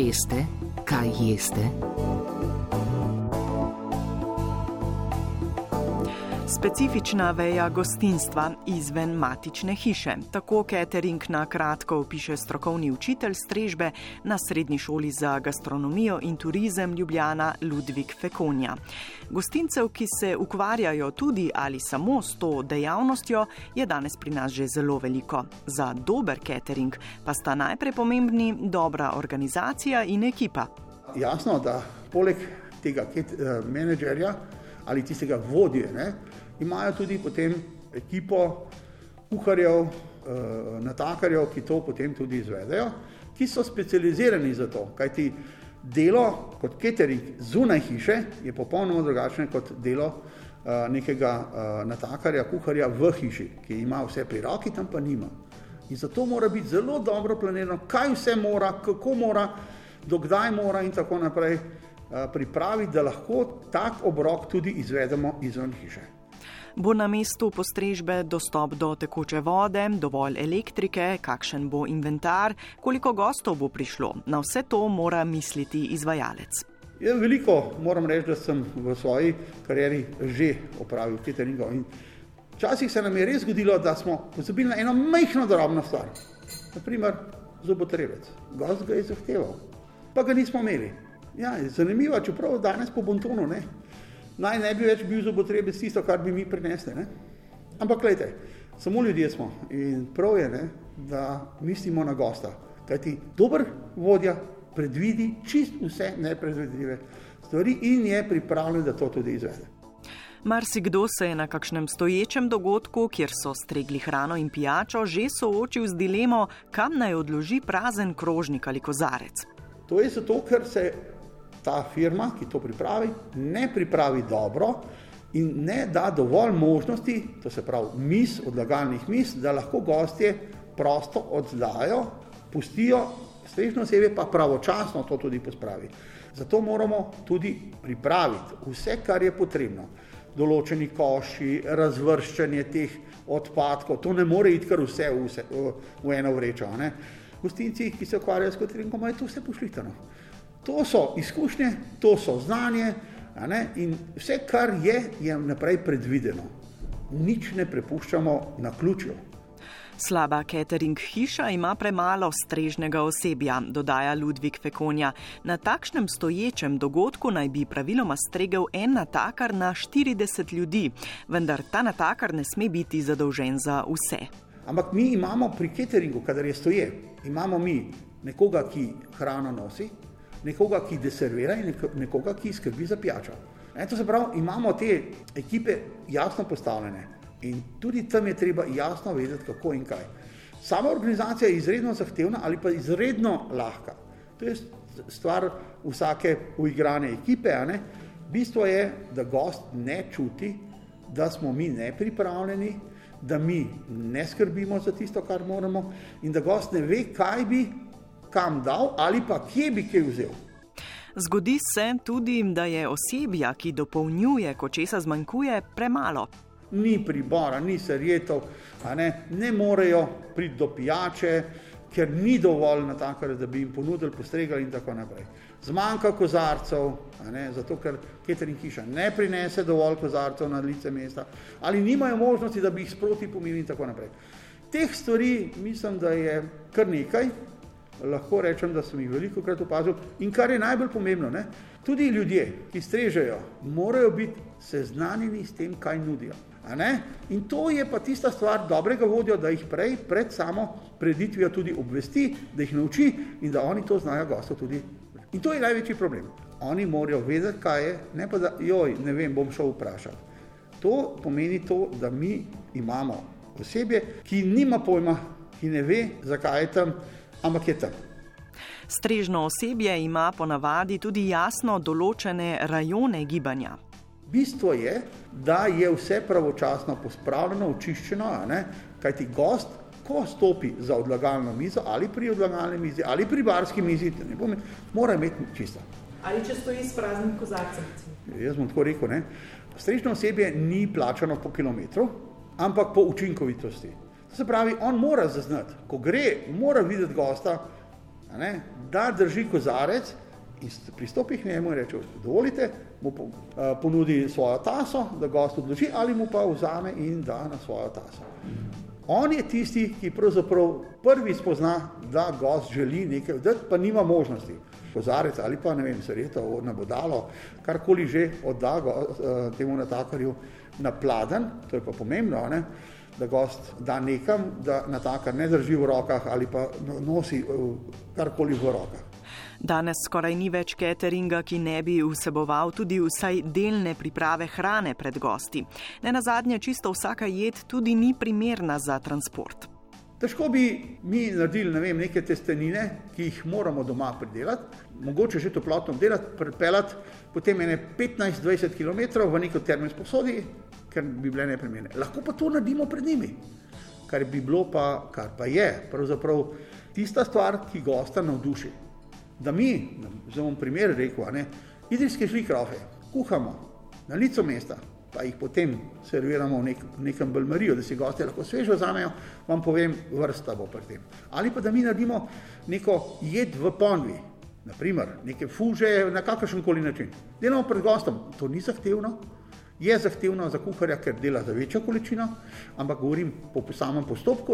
Veste, kaj jeste? Specifična veja gostinstva izven matične hiše. Tako catering na kratko opiše strokovni učitelj strežbe na Srednji šoli za gastronomijo in turizem Ljubljana Ludvik Fekonja. Gostincev, ki se ukvarjajo tudi ali samo s to dejavnostjo, je danes pri nas že zelo veliko. Za dober catering pa sta najprej pomembni dobra organizacija in ekipa. Jasno, da poleg tega eh, menedžerja ali tistega vodje, ne, imajo tudi potem ekipo kuharjev, eh, natakarjev, ki to potem tudi izvedejo, ki so specializirani za to. Kajti delo kot catering zunaj hiše je popolnoma drugačno kot delo eh, nekega eh, natakarja, kuharja v hiši, ki ima vse pri roki, tam pa nima. In zato mora biti zelo dobro planirano, kaj vse mora, kako mora, dokdaj mora in tako naprej pripraviti, da lahko tak obrok tudi izvedemo izven hiše bo na mestu postrežbe dostop do tekoče vode, dovolj elektrike, kakšen bo inventar, koliko gostov bo prišlo. Na vse to mora misliti izvajalec. Je veliko, moram reči, da sem v svoji karieri že opravil catering. Včasih se nam je res zgodilo, da smo pozabili na eno majhno drobno stvar. Naprimer, zobotrebec. Gost ga je zahteval, pa ga nismo imeli. Ja, zanimivo, čeprav danes po bontonu ne naj ne bi več bil zobotrebec tisto, kar bi mi prinesli. Ne? Ampak gledajte, samo ljudje smo in prav je, ne, da mislimo na gosta. Kajti dober vodja predvidi čist vse nepredvidljive stvari in je pripravljen, da to tudi izvede. Marsikdo se je na kakšnem stoječem dogodku, kjer so stregli hrano in pijačo, že soočil z dilemo, kam naj odloži prazen krožnik ali kozarec. To je zato, ker se ta firma, ki to pripravi, ne pripravi dobro in ne da dovolj možnosti, to se pravi mis, odlagalnih mis, da lahko gostje prosto oddajo, pustijo, strežno osebe pa pravočasno to tudi pospravi. Zato moramo tudi pripraviti vse, kar je potrebno. Določeni koši, razvrščanje teh odpadkov, to ne more iti kar vse v, vse, v, eno vrečo. Ne? Gostinci, ki se ukvarjajo s kotrinkom, imajo to vse pošlihtano. To so izkušnje, to so znanje in vse, kar je, je naprej predvideno. Nič ne prepuščamo na ključju. Slaba catering hiša ima premalo strežnega osebja, dodaja Ludvik Fekonja. Na takšnem stoječem dogodku naj bi praviloma stregel en natakar na 40 ljudi, vendar ta natakar ne sme biti zadolžen za vse. Ampak mi imamo pri cateringu, kadar je stoje, imamo mi nekoga, ki hrano nosi, nekoga, ki deservira in nekoga, ki skrbi za pijačo. E, to se pravi, imamo te ekipe jasno postavljene in tudi tam je treba jasno vedeti, kako in kaj. Sama organizacija je izredno zahtevna ali pa izredno lahka. To je stvar vsake uigrane ekipe. Bistvo je, da gost ne čuti, da smo mi nepripravljeni, da mi ne skrbimo za tisto, kar moramo, in da gost ne ve, kaj bi kam dal ali pa kje bi kaj vzel. Zgodi se tudi, da je osebja, ki dopolnjuje, ko česa zmanjkuje, premalo. Ni pribora, ni serjetov, ne, ne morejo priti do pijače, ker ni dovolj na tako, da bi jim ponudili postregali in tako naprej. Zmanjka kozarcev, ne, zato ker catering hiša ne prinese dovolj kozarcev na lice mesta ali nimajo možnosti, da bi jih sproti pomili in tako naprej. Teh stvari mislim, da je kar nekaj, lahko rečem, da sem jih veliko krat opazil. In kar je najbolj pomembno, ne? tudi ljudje, ki strežejo, morajo biti seznanjeni s tem, kaj nudijo. In to je pa tista stvar dobrega vodja, da jih prej, pred samo preditvijo tudi obvesti, da jih nauči in da oni to znajo gosto tudi. In to je največji problem. Oni morajo vedeti, kaj je, ne pa da, joj, ne vem, bom šel vprašati. To pomeni to, da mi imamo osebje, ki nima pojma, ki ne ve, zakaj je tam, ampak je tam. Strežno osebje ima ponavadi tudi jasno določene rajone gibanja. Bistvo je, da je vse pravočasno pospravljeno, očiščeno, kajti gost, ko stopi za odlagalno mizo ali pri odlagalni mizi ali pri barski mizi, pomeni, mora imeti čisto. Ali če stoji s praznim kozarcem? Jaz bom tako rekel, ne? strežno osebje ni plačano po kilometru, ampak po učinkovitosti. Se pravi, on mora zaznati, ko gre, mora videti gosta, ne, da drži kozarec in pristopi k njemu in reče: Dovolite, mu ponudi svojo taso, da gost odloči, ali mu pa vzame in da na svojo taso. On je tisti, ki pravzaprav prvi spozna, da gost želi nekaj, da pa nima možnosti. Kozarec ali pa ne vem, sredo, nabodalo, karkoli že odda go, temu natakarju na pladen, to je pa pomembno, ne? Da gost da nekam, da natakar ne drži v rokah ali pa no, nosi karkoli v rokah. Danes skoraj ni več cateringa, ki ne bi vseboval tudi vsaj delne priprave hrane pred gosti. Ne na zadnje, čisto vsaka jed tudi ni primerna za transport. Težko bi mi naredili ne vem, neke testenine, ki jih moramo doma pridelati, mogoče že toplotno obdelati, pripeljati potem 15-20 km v neko terminsko posodi, ker bi bile neprimerne. Lahko pa to naredimo pred njimi. Kar bi bilo pa, kar pa je, pravzaprav tista stvar, ki gosta navduši da mi, za bom primer rekel, ne, idrijske žlikrofe kuhamo na licu mesta, pa jih potem serviramo v, nek, v nekem belmarijo, da si gosti lahko svežo vzamejo, vam povem, vrsta bo pri tem. Ali pa da mi naredimo neko jed v ponvi, naprimer neke fuže na kakršen koli način. Delamo pred gostom, to ni zahtevno, je zahtevno za kuharja, ker dela za večjo količino, ampak govorim po samem postopku,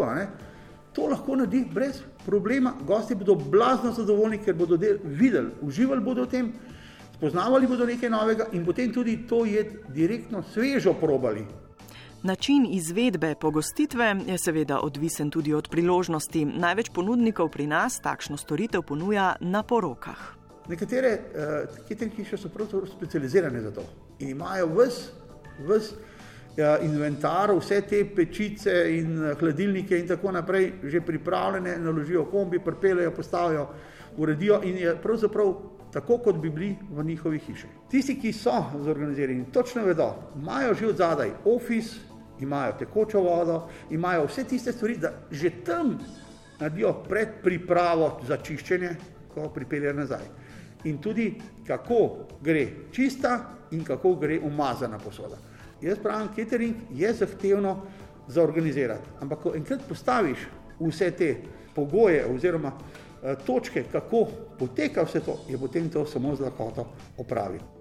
to lahko naredi brez problema. Gosti bodo blazno zadovoljni, ker bodo del, videli, uživali bodo v tem, spoznavali bodo nekaj novega in potem tudi to jed direktno svežo probali. Način izvedbe pogostitve je seveda odvisen tudi od priložnosti. Največ ponudnikov pri nas takšno storitev ponuja na porokah. Nekatere uh, kitne hiše so pravzaprav specializirane za to in imajo vse Ja, inventar, vse te pečice in eh, hladilnike in tako naprej že pripravljene, naložijo kombi, pripeljejo, postavijo, uredijo in je pravzaprav tako, kot bi bili v njihovi hiši. Tisti, ki so zorganizirani, točno vedo, imajo že od zadaj office, imajo tekočo vodo, imajo vse tiste stvari, da že tam naredijo predpripravo za čiščenje, ko pripeljejo nazaj. In tudi kako gre čista in kako gre umazana posoda. Jaz pravim, catering je zahtevno za organizirati, ampak ko enkrat postaviš vse te pogoje oziroma eh, točke, kako poteka vse to, je potem to samo z lakoto opraviti.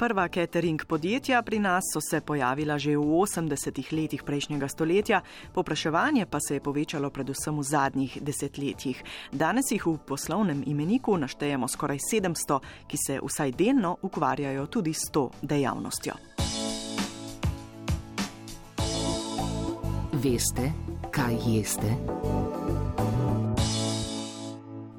Prva catering podjetja pri nas so se pojavila že v 80-ih letih prejšnjega stoletja, popraševanje pa se je povečalo predvsem v zadnjih desetletjih. Danes jih v poslovnem imeniku naštejemo skoraj 700, ki se vsaj delno ukvarjajo tudi s to dejavnostjo. Veste, kaj jeste?